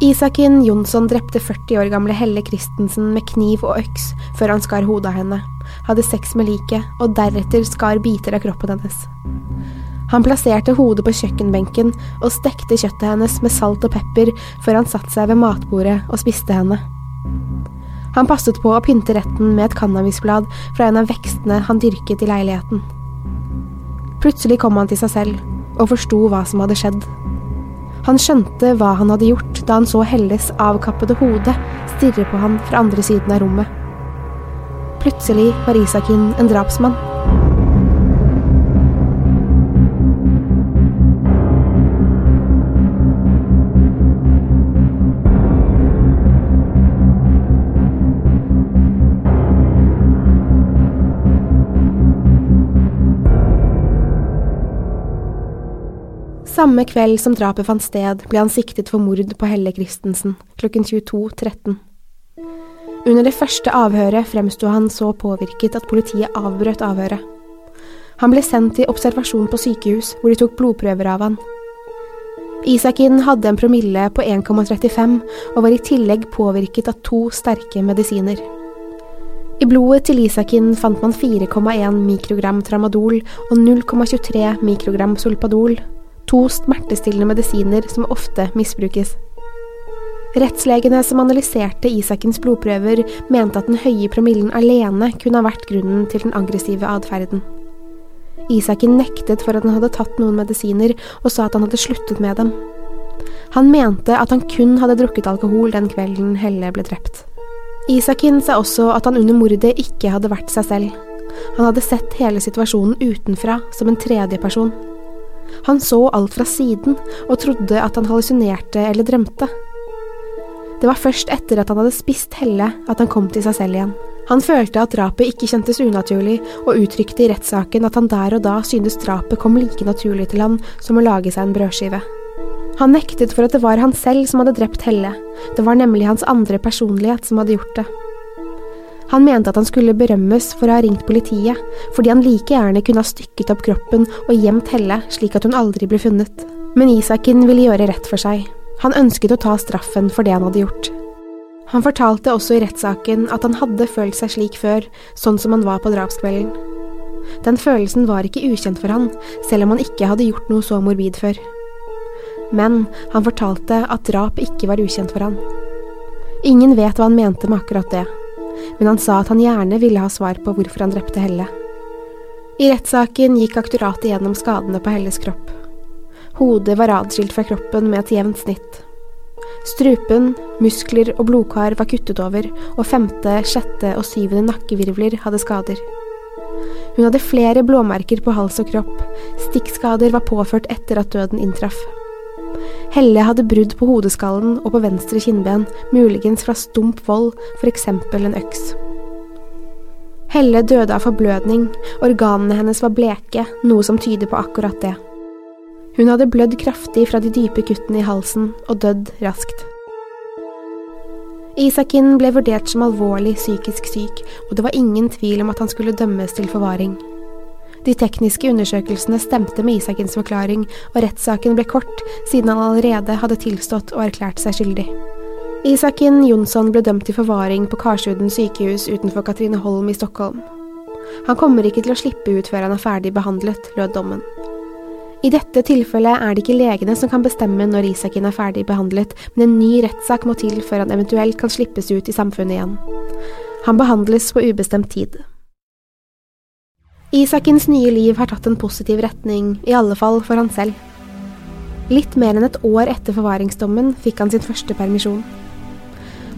Isakin Jonsson drepte 40 år gamle Helle Christensen med kniv og øks før han skar hodet av henne, hadde sex med liket og deretter skar biter av kroppen hennes. Han plasserte hodet på kjøkkenbenken og stekte kjøttet hennes med salt og pepper før han satte seg ved matbordet og spiste henne. Han passet på å pynte retten med et cannabisblad fra en av vekstene han dyrket i leiligheten. Plutselig kom han til seg selv og forsto hva som hadde skjedd. Han skjønte hva han hadde gjort da han så Helles avkappede hode stirre på han fra andre siden av rommet. Plutselig var Isakin en drapsmann. Samme kveld som drapet fant sted, ble han siktet for mord på Helle Christensen klokken 22.13. Under det første avhøret fremsto han så påvirket at politiet avbrøt avhøret. Han ble sendt til observasjon på sykehus, hvor de tok blodprøver av han. Isakin hadde en promille på 1,35 og var i tillegg påvirket av to sterke medisiner. I blodet til Isakin fant man 4,1 mikrogram tramadol og 0,23 mikrogram solpadol, to smertestillende medisiner som ofte misbrukes. Rettslegene som analyserte Isakens blodprøver, mente at den høye promillen alene kunne ha vært grunnen til den aggressive atferden. Isaken nektet for at han hadde tatt noen medisiner, og sa at han hadde sluttet med dem. Han mente at han kun hadde drukket alkohol den kvelden Helle ble drept. Isakin sa også at han under mordet ikke hadde vært seg selv. Han hadde sett hele situasjonen utenfra, som en tredjeperson. Han så alt fra siden, og trodde at han hallusinerte eller drømte. Det var først etter at han hadde spist Helle at han kom til seg selv igjen. Han følte at drapet ikke kjentes unaturlig, og uttrykte i rettssaken at han der og da syntes drapet kom like naturlig til han som å lage seg en brødskive. Han nektet for at det var han selv som hadde drept Helle, det var nemlig hans andre personlighet som hadde gjort det. Han mente at han skulle berømmes for å ha ringt politiet, fordi han like gjerne kunne ha stykket opp kroppen og gjemt Helle slik at hun aldri ble funnet. Men Isaken ville gjøre rett for seg. Han ønsket å ta straffen for det han hadde gjort. Han fortalte også i rettssaken at han hadde følt seg slik før, sånn som han var på drapskvelden. Den følelsen var ikke ukjent for han, selv om han ikke hadde gjort noe så morbid før. Men han fortalte at drap ikke var ukjent for han. Ingen vet hva han mente med akkurat det, men han sa at han gjerne ville ha svar på hvorfor han drepte Helle. I rettssaken gikk aktoratet gjennom skadene på Helles kropp. Hodet var adskilt fra kroppen med et jevnt snitt. Strupen, muskler og blodkar var kuttet over, og femte, sjette og syvende nakkevirvler hadde skader. Hun hadde flere blåmerker på hals og kropp, stikkskader var påført etter at døden inntraff. Helle hadde brudd på hodeskallen og på venstre kinnben, muligens fra stump vold, eksempel en øks. Helle døde av forblødning, organene hennes var bleke, noe som tyder på akkurat det. Hun hadde blødd kraftig fra de dype kuttene i halsen og dødd raskt. Isakin ble vurdert som alvorlig psykisk syk, og det var ingen tvil om at han skulle dømmes til forvaring. De tekniske undersøkelsene stemte med Isakins forklaring, og rettssaken ble kort, siden han allerede hadde tilstått og erklært seg skyldig. Isakin Jonsson ble dømt til forvaring på Karsuden sykehus utenfor Katrineholm i Stockholm. Han kommer ikke til å slippe ut før han er ferdig behandlet, lød dommen. I dette tilfellet er det ikke legene som kan bestemme når Isakin er ferdig behandlet, men en ny rettssak må til før han eventuelt kan slippes ut i samfunnet igjen. Han behandles på ubestemt tid. Isakins nye liv har tatt en positiv retning, i alle fall for han selv. Litt mer enn et år etter forvaringsdommen fikk han sin første permisjon.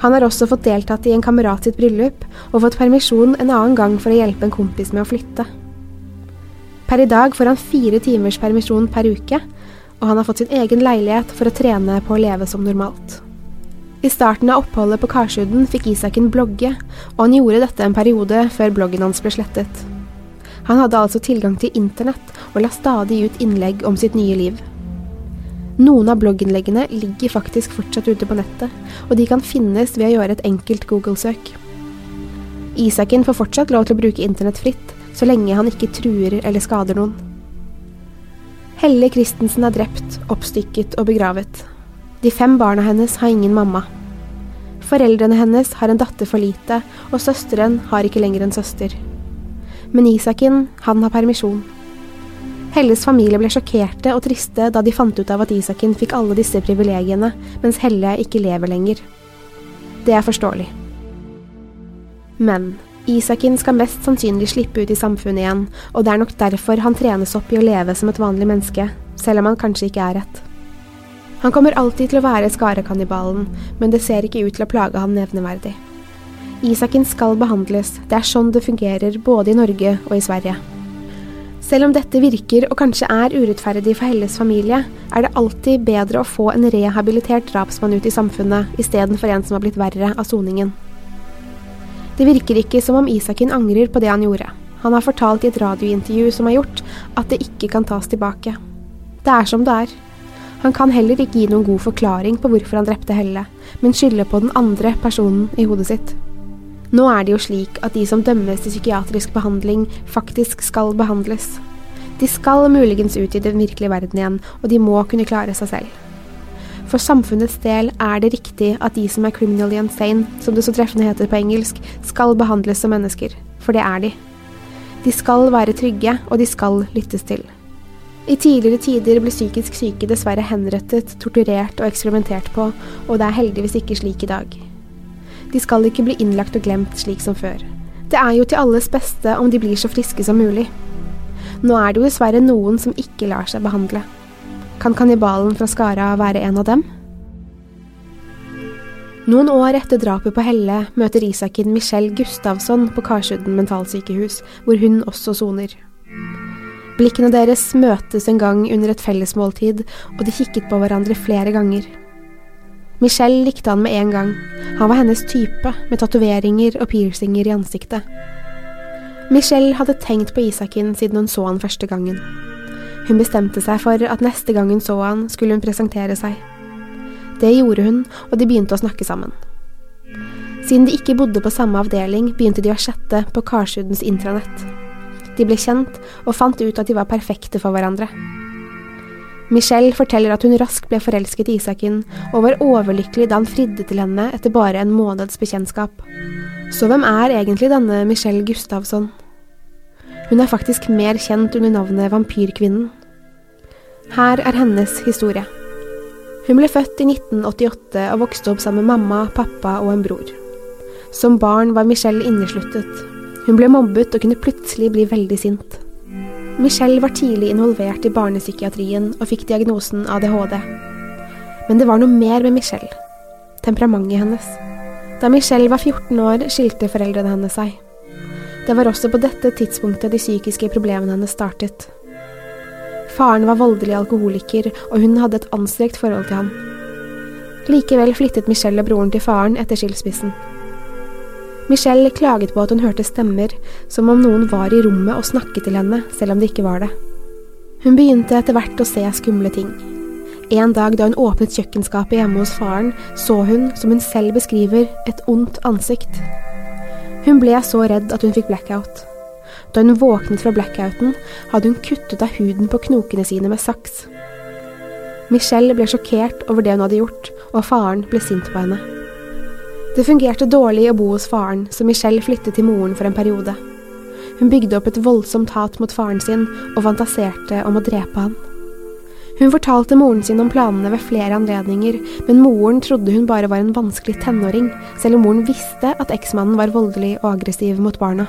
Han har også fått deltatt i en kamerat sitt bryllup, og fått permisjon en annen gang for å hjelpe en kompis med å flytte. Per i dag får han fire timers permisjon per uke, og han har fått sin egen leilighet for å trene på å leve som normalt. I starten av oppholdet på Karsuden fikk Isaken blogge, og han gjorde dette en periode før bloggen hans ble slettet. Han hadde altså tilgang til internett og la stadig ut innlegg om sitt nye liv. Noen av blogginnleggene ligger faktisk fortsatt ute på nettet, og de kan finnes ved å gjøre et enkelt Google-søk. Isaken får fortsatt lov til å bruke internett fritt, så lenge han ikke truer eller skader noen. Helle Christensen er drept, oppstykket og begravet. De fem barna hennes har ingen mamma. Foreldrene hennes har en datter for lite, og søsteren har ikke lenger en søster. Men Isaken, han har permisjon. Helles familie ble sjokkerte og triste da de fant ut av at Isaken fikk alle disse privilegiene, mens Helle ikke lever lenger. Det er forståelig. Men Isakin skal mest sannsynlig slippe ut i samfunnet igjen, og det er nok derfor han trenes opp i å leve som et vanlig menneske, selv om han kanskje ikke er et. Han kommer alltid til å være skarekannibalen, men det ser ikke ut til å plage ham nevneverdig. Isakin skal behandles, det er sånn det fungerer både i Norge og i Sverige. Selv om dette virker og kanskje er urettferdig for Helles familie, er det alltid bedre å få en rehabilitert drapsmann ut i samfunnet istedenfor en som har blitt verre av soningen. Det virker ikke som om Isakin angrer på det han gjorde. Han har fortalt i et radiointervju som er gjort, at det ikke kan tas tilbake. Det er som det er. Han kan heller ikke gi noen god forklaring på hvorfor han drepte Helle, men skylder på den andre personen i hodet sitt. Nå er det jo slik at de som dømmes til psykiatrisk behandling, faktisk skal behandles. De skal muligens ut i den virkelige verden igjen, og de må kunne klare seg selv. For samfunnets del er det riktig at de som er criminally insane, som det så treffende heter på engelsk, skal behandles som mennesker. For det er de. De skal være trygge, og de skal lyttes til. I tidligere tider ble psykisk syke dessverre henrettet, torturert og eksperimentert på, og det er heldigvis ikke slik i dag. De skal ikke bli innlagt og glemt slik som før. Det er jo til alles beste om de blir så friske som mulig. Nå er det jo dessverre noen som ikke lar seg behandle. Kan kannibalen fra Skara være en av dem? Noen år etter drapet på Helle møter Isakin Michelle Gustavsson på Karsudden mentalsykehus, hvor hun også soner. Blikkene deres møtes en gang under et fellesmåltid, og de kikket på hverandre flere ganger. Michelle likte han med en gang. Han var hennes type, med tatoveringer og piercinger i ansiktet. Michelle hadde tenkt på Isakin siden hun så han første gangen. Hun bestemte seg for at neste gang hun så han, skulle hun presentere seg. Det gjorde hun, og de begynte å snakke sammen. Siden de ikke bodde på samme avdeling, begynte de å chatte på Karsudens intranett. De ble kjent og fant ut at de var perfekte for hverandre. Michelle forteller at hun raskt ble forelsket i Isakin, og var overlykkelig da han fridde til henne etter bare en måneds bekjentskap. Så hvem er egentlig denne Michelle Gustavsson? Hun er faktisk mer kjent under navnet Vampyrkvinnen. Her er hennes historie. Hun ble født i 1988 og vokste opp sammen med mamma, pappa og en bror. Som barn var Michelle innesluttet. Hun ble mobbet og kunne plutselig bli veldig sint. Michelle var tidlig involvert i barnepsykiatrien og fikk diagnosen ADHD. Men det var noe mer med Michelle. Temperamentet hennes. Da Michelle var 14 år, skilte foreldrene hennes seg. Det var også på dette tidspunktet de psykiske problemene hennes startet. Faren var voldelig alkoholiker, og hun hadde et anstrengt forhold til ham. Likevel flyttet Michelle og broren til faren etter skilsmissen. Michelle klaget på at hun hørte stemmer, som om noen var i rommet og snakket til henne, selv om det ikke var det. Hun begynte etter hvert å se skumle ting. En dag da hun åpnet kjøkkenskapet hjemme hos faren, så hun, som hun selv beskriver, et ondt ansikt. Hun ble så redd at hun fikk blackout. Da hun våknet fra blackouten, hadde hun kuttet av huden på knokene sine med saks. Michelle ble sjokkert over det hun hadde gjort, og faren ble sint på henne. Det fungerte dårlig å bo hos faren, så Michelle flyttet til moren for en periode. Hun bygde opp et voldsomt hat mot faren sin og fantaserte om å drepe han. Hun fortalte moren sin om planene ved flere anledninger, men moren trodde hun bare var en vanskelig tenåring, selv om moren visste at eksmannen var voldelig og aggressiv mot barna.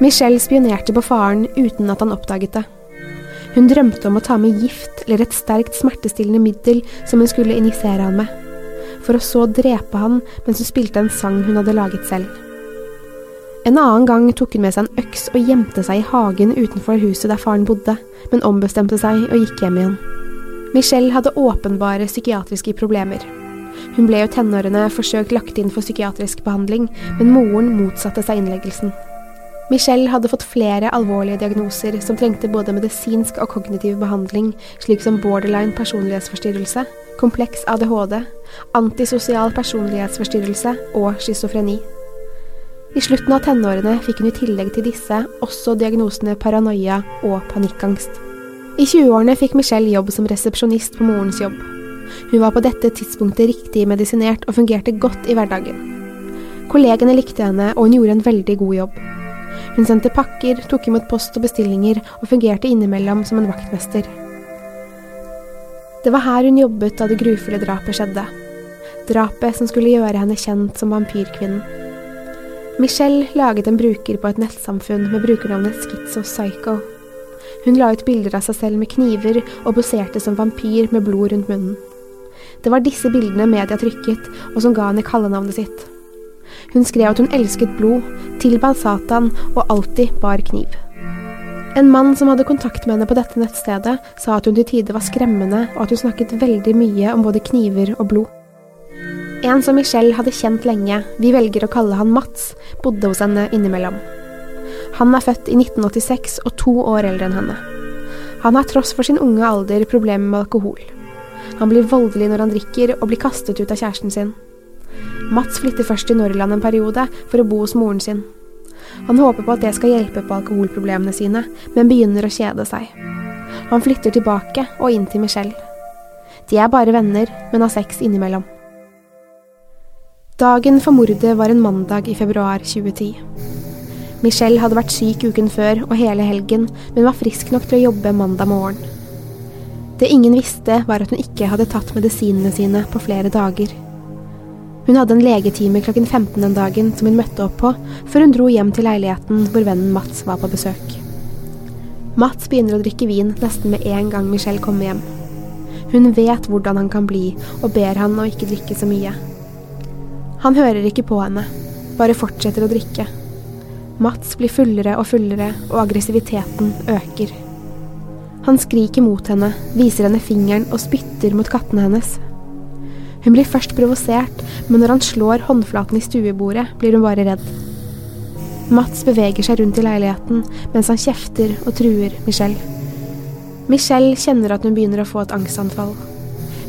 Michelle spionerte på faren uten at han oppdaget det. Hun drømte om å ta med gift eller et sterkt smertestillende middel som hun skulle injisere han med, for å så drepe han mens hun spilte en sang hun hadde laget selv. En annen gang tok hun med seg en øks og gjemte seg i hagen utenfor huset der faren bodde, men ombestemte seg og gikk hjem igjen. Michelle hadde åpenbare psykiatriske problemer. Hun ble jo tenårene forsøkt lagt inn for psykiatrisk behandling, men moren motsatte seg innleggelsen. Michelle hadde fått flere alvorlige diagnoser som trengte både medisinsk og kognitiv behandling, slik som borderline personlighetsforstyrrelse, kompleks ADHD, antisosial personlighetsforstyrrelse og schizofreni. I slutten av tenårene fikk hun i tillegg til disse også diagnosene paranoia og panikkangst. I 20-årene fikk Michelle jobb som resepsjonist på morens jobb. Hun var på dette tidspunktet riktig medisinert og fungerte godt i hverdagen. Kollegene likte henne, og hun gjorde en veldig god jobb. Hun sendte pakker, tok imot post og bestillinger, og fungerte innimellom som en vaktmester. Det var her hun jobbet da det grufulle drapet skjedde. Drapet som skulle gjøre henne kjent som vampyrkvinnen. Michelle laget en bruker på et nettsamfunn med brukernavnet Schizo Hun la ut bilder av seg selv med kniver og poserte som vampyr med blod rundt munnen. Det var disse bildene media trykket, og som ga henne kallenavnet sitt. Hun skrev at hun elsket blod, tilbad Satan og alltid bar kniv. En mann som hadde kontakt med henne på dette nettstedet, sa at hun til tider var skremmende, og at hun snakket veldig mye om både kniver og blod. En som Michelle hadde kjent lenge, vi velger å kalle han Mats, bodde hos henne innimellom. Han er født i 1986 og to år eldre enn henne. Han har tross for sin unge alder problemer med alkohol. Han blir voldelig når han drikker, og blir kastet ut av kjæresten sin. Mats flytter først til Norrland en periode for å bo hos moren sin. Han håper på at det skal hjelpe på alkoholproblemene sine, men begynner å kjede seg. Han flytter tilbake og inn til Michelle. De er bare venner, men har sex innimellom. Dagen for mordet var en mandag i februar 2010. Michelle hadde vært syk uken før og hele helgen, men var frisk nok til å jobbe mandag morgen. Det ingen visste, var at hun ikke hadde tatt medisinene sine på flere dager. Hun hadde en legetime klokken 15 den dagen som hun møtte opp på, før hun dro hjem til leiligheten hvor vennen Mats var på besøk. Mats begynner å drikke vin nesten med en gang Michelle kommer hjem. Hun vet hvordan han kan bli, og ber han å ikke drikke så mye. Han hører ikke på henne, bare fortsetter å drikke. Mats blir fullere og fullere, og aggressiviteten øker. Han skriker mot henne, viser henne fingeren og spytter mot kattene hennes. Hun blir først provosert, men når han slår håndflaten i stuebordet, blir hun bare redd. Mats beveger seg rundt i leiligheten mens han kjefter og truer Michelle. Michelle kjenner at hun begynner å få et angstanfall.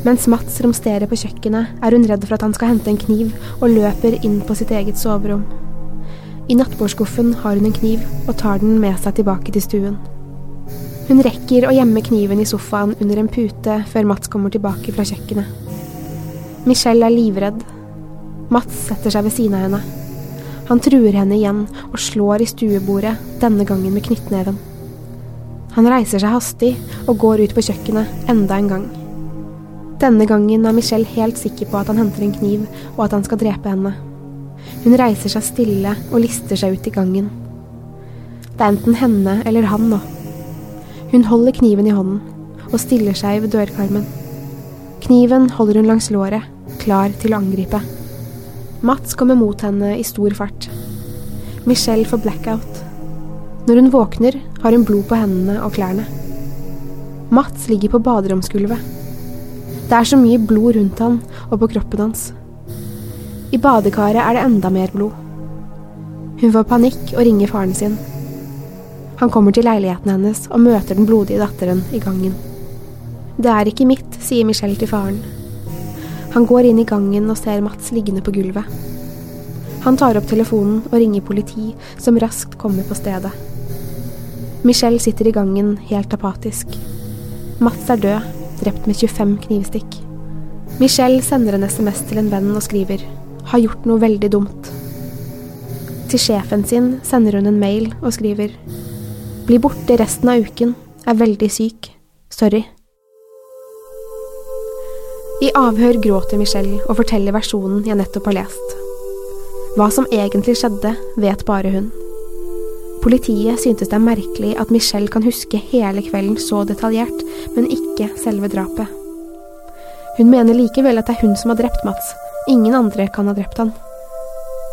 Mens Mats romsterer på kjøkkenet, er hun redd for at han skal hente en kniv, og løper inn på sitt eget soverom. I nattbordskuffen har hun en kniv, og tar den med seg tilbake til stuen. Hun rekker å gjemme kniven i sofaen under en pute før Mats kommer tilbake fra kjøkkenet. Michelle er livredd. Mats setter seg ved siden av henne. Han truer henne igjen og slår i stuebordet, denne gangen med knyttneven. Han reiser seg hastig og går ut på kjøkkenet enda en gang. Denne gangen er Michelle helt sikker på at han henter en kniv, og at han skal drepe henne. Hun reiser seg stille og lister seg ut i gangen. Det er enten henne eller han nå. Hun holder kniven i hånden og stiller seg ved dørkarmen. Kniven holder hun langs låret, klar til å angripe. Mats kommer mot henne i stor fart. Michelle får blackout. Når hun våkner, har hun blod på hendene og klærne. Mats ligger på baderomsgulvet. Det er så mye blod rundt han og på kroppen hans. I badekaret er det enda mer blod. Hun får panikk og ringer faren sin. Han kommer til leiligheten hennes og møter den blodige datteren i gangen. Det er ikke mitt, sier Michelle til faren. Han går inn i gangen og ser Mats liggende på gulvet. Han tar opp telefonen og ringer politi, som raskt kommer på stedet. Michelle sitter i gangen helt apatisk. Mats er død, drept med 25 knivstikk. Michelle sender en SMS til en venn og skriver 'har gjort noe veldig dumt'. Til sjefen sin sender hun en mail og skriver 'Bli borte resten av uken, er veldig syk, sorry'. I avhør gråter Michelle og forteller versjonen jeg nettopp har lest. Hva som egentlig skjedde, vet bare hun. Politiet syntes det er merkelig at Michelle kan huske hele kvelden så detaljert, men ikke selve drapet. Hun mener likevel at det er hun som har drept Mats, ingen andre kan ha drept han.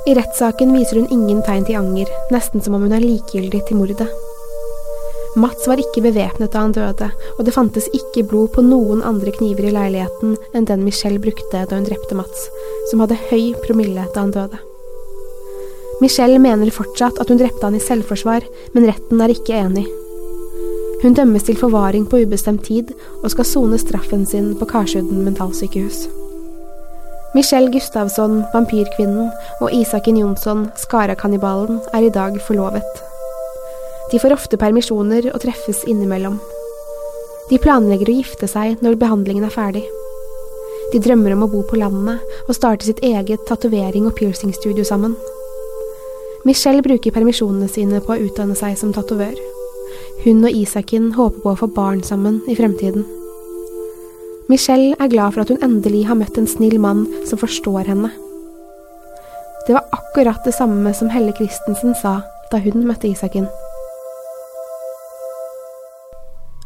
I rettssaken viser hun ingen tegn til anger, nesten som om hun er likegyldig til mordet. Mats var ikke bevæpnet da han døde, og det fantes ikke blod på noen andre kniver i leiligheten enn den Michelle brukte da hun drepte Mats, som hadde høy promille da han døde. Michelle mener fortsatt at hun drepte han i selvforsvar, men retten er ikke enig. Hun dømmes til forvaring på ubestemt tid og skal sone straffen sin på Karsudden mentalsykehus. Michelle Gustavsson, vampyrkvinnen, og Isaken Jonsson, Skara-kannibalen, er i dag forlovet. De får ofte permisjoner og treffes innimellom. De planlegger å gifte seg når behandlingen er ferdig. De drømmer om å bo på landet og starte sitt eget tatovering- og piercingstudio sammen. Michelle bruker permisjonene sine på å utdanne seg som tatovør. Hun og Isaken håper på å få barn sammen i fremtiden. Michelle er glad for at hun endelig har møtt en snill mann som forstår henne. Det var akkurat det samme som Helle Christensen sa da hun møtte Isaken.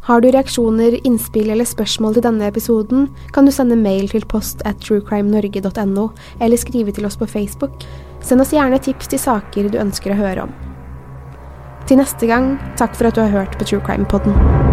Har du reaksjoner, innspill eller spørsmål til denne episoden, kan du sende mail til post at truecrimenorge.no, eller skrive til oss på Facebook. Send oss gjerne tips til saker du ønsker å høre om. Til neste gang, takk for at du har hørt på True Crime